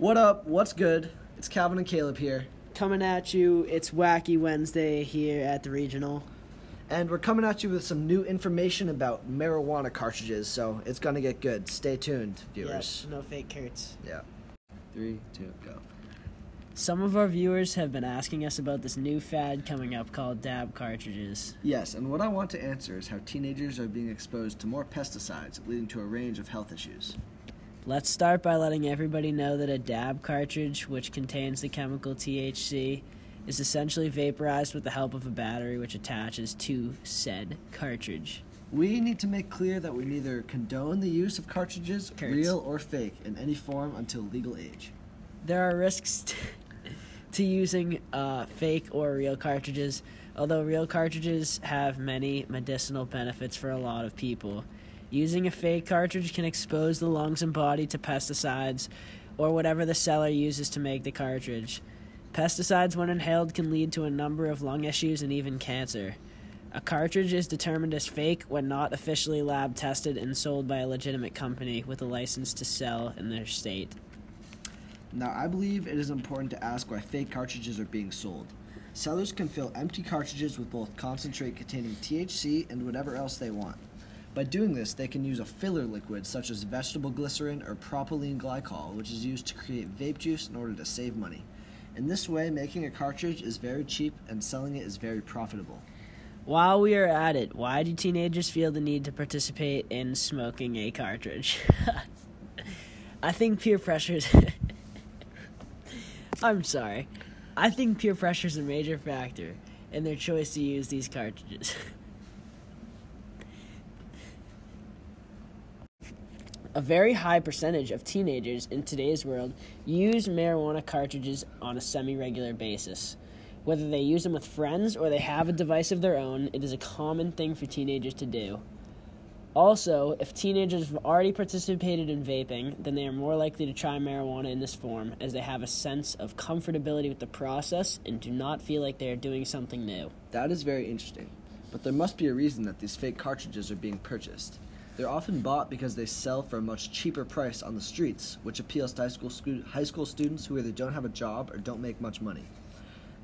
What up? What's good? It's Calvin and Caleb here, Coming at you, it's Wacky Wednesday here at the regional. and we're coming at you with some new information about marijuana cartridges, so it's gonna get good. Stay tuned, viewers. Yes, no fake carts. Yeah. Three, two, go. Some of our viewers have been asking us about this new fad coming up called dab cartridges. Yes, and what I want to answer is how teenagers are being exposed to more pesticides, leading to a range of health issues. Let's start by letting everybody know that a dab cartridge, which contains the chemical THC, is essentially vaporized with the help of a battery which attaches to said cartridge. We need to make clear that we neither condone the use of cartridges, real or fake, in any form until legal age. There are risks t- to using uh, fake or real cartridges, although real cartridges have many medicinal benefits for a lot of people. Using a fake cartridge can expose the lungs and body to pesticides or whatever the seller uses to make the cartridge. Pesticides, when inhaled, can lead to a number of lung issues and even cancer. A cartridge is determined as fake when not officially lab tested and sold by a legitimate company with a license to sell in their state. Now, I believe it is important to ask why fake cartridges are being sold. Sellers can fill empty cartridges with both concentrate containing THC and whatever else they want. By doing this, they can use a filler liquid such as vegetable glycerin or propylene glycol, which is used to create vape juice in order to save money. In this way, making a cartridge is very cheap and selling it is very profitable. While we are at it, why do teenagers feel the need to participate in smoking a cartridge? I think peer pressure is. I'm sorry. I think peer pressure is a major factor in their choice to use these cartridges. a very high percentage of teenagers in today's world use marijuana cartridges on a semi regular basis. Whether they use them with friends or they have a device of their own, it is a common thing for teenagers to do. Also, if teenagers have already participated in vaping, then they are more likely to try marijuana in this form as they have a sense of comfortability with the process and do not feel like they are doing something new. That is very interesting. But there must be a reason that these fake cartridges are being purchased. They're often bought because they sell for a much cheaper price on the streets, which appeals to high school, scu- high school students who either don't have a job or don't make much money.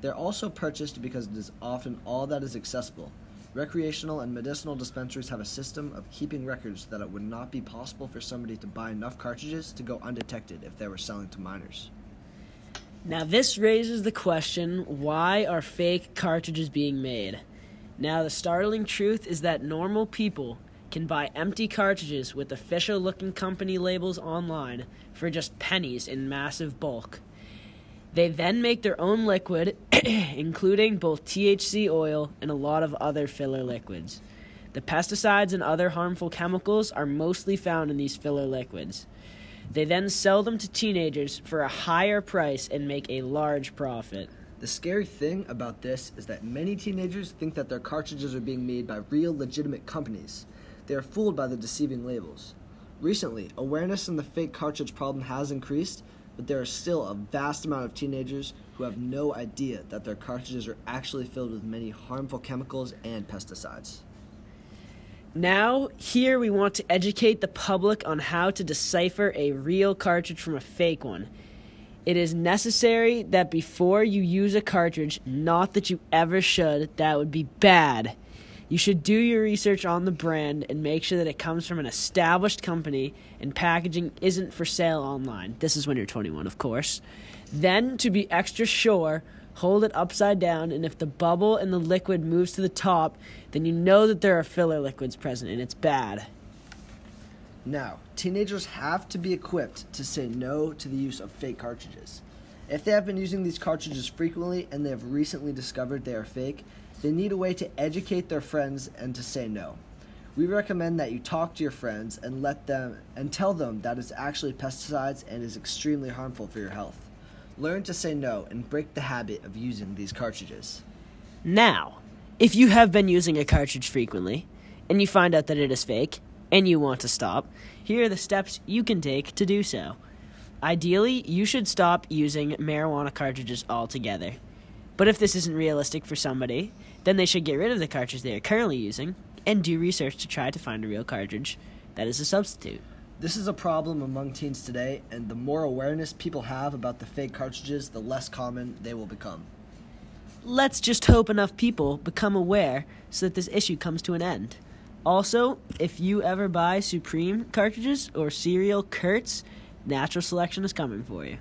They're also purchased because it is often all that is accessible. Recreational and medicinal dispensaries have a system of keeping records that it would not be possible for somebody to buy enough cartridges to go undetected if they were selling to minors. Now, this raises the question why are fake cartridges being made? Now, the startling truth is that normal people can buy empty cartridges with official looking company labels online for just pennies in massive bulk. They then make their own liquid, including both THC oil and a lot of other filler liquids. The pesticides and other harmful chemicals are mostly found in these filler liquids. They then sell them to teenagers for a higher price and make a large profit. The scary thing about this is that many teenagers think that their cartridges are being made by real, legitimate companies. They are fooled by the deceiving labels. Recently, awareness in the fake cartridge problem has increased, but there are still a vast amount of teenagers who have no idea that their cartridges are actually filled with many harmful chemicals and pesticides. Now, here we want to educate the public on how to decipher a real cartridge from a fake one. It is necessary that before you use a cartridge, not that you ever should, that would be bad. You should do your research on the brand and make sure that it comes from an established company and packaging isn't for sale online. This is when you're 21, of course. Then, to be extra sure, hold it upside down, and if the bubble in the liquid moves to the top, then you know that there are filler liquids present and it's bad. Now, teenagers have to be equipped to say no to the use of fake cartridges. If they have been using these cartridges frequently and they have recently discovered they are fake, they need a way to educate their friends and to say no. We recommend that you talk to your friends and let them and tell them that it's actually pesticides and is extremely harmful for your health. Learn to say no and break the habit of using these cartridges. Now, if you have been using a cartridge frequently and you find out that it is fake and you want to stop, here are the steps you can take to do so. Ideally, you should stop using marijuana cartridges altogether. But if this isn't realistic for somebody, then they should get rid of the cartridge they are currently using and do research to try to find a real cartridge that is a substitute. This is a problem among teens today, and the more awareness people have about the fake cartridges, the less common they will become. Let's just hope enough people become aware so that this issue comes to an end. Also, if you ever buy Supreme cartridges or Cereal Carts, natural selection is coming for you.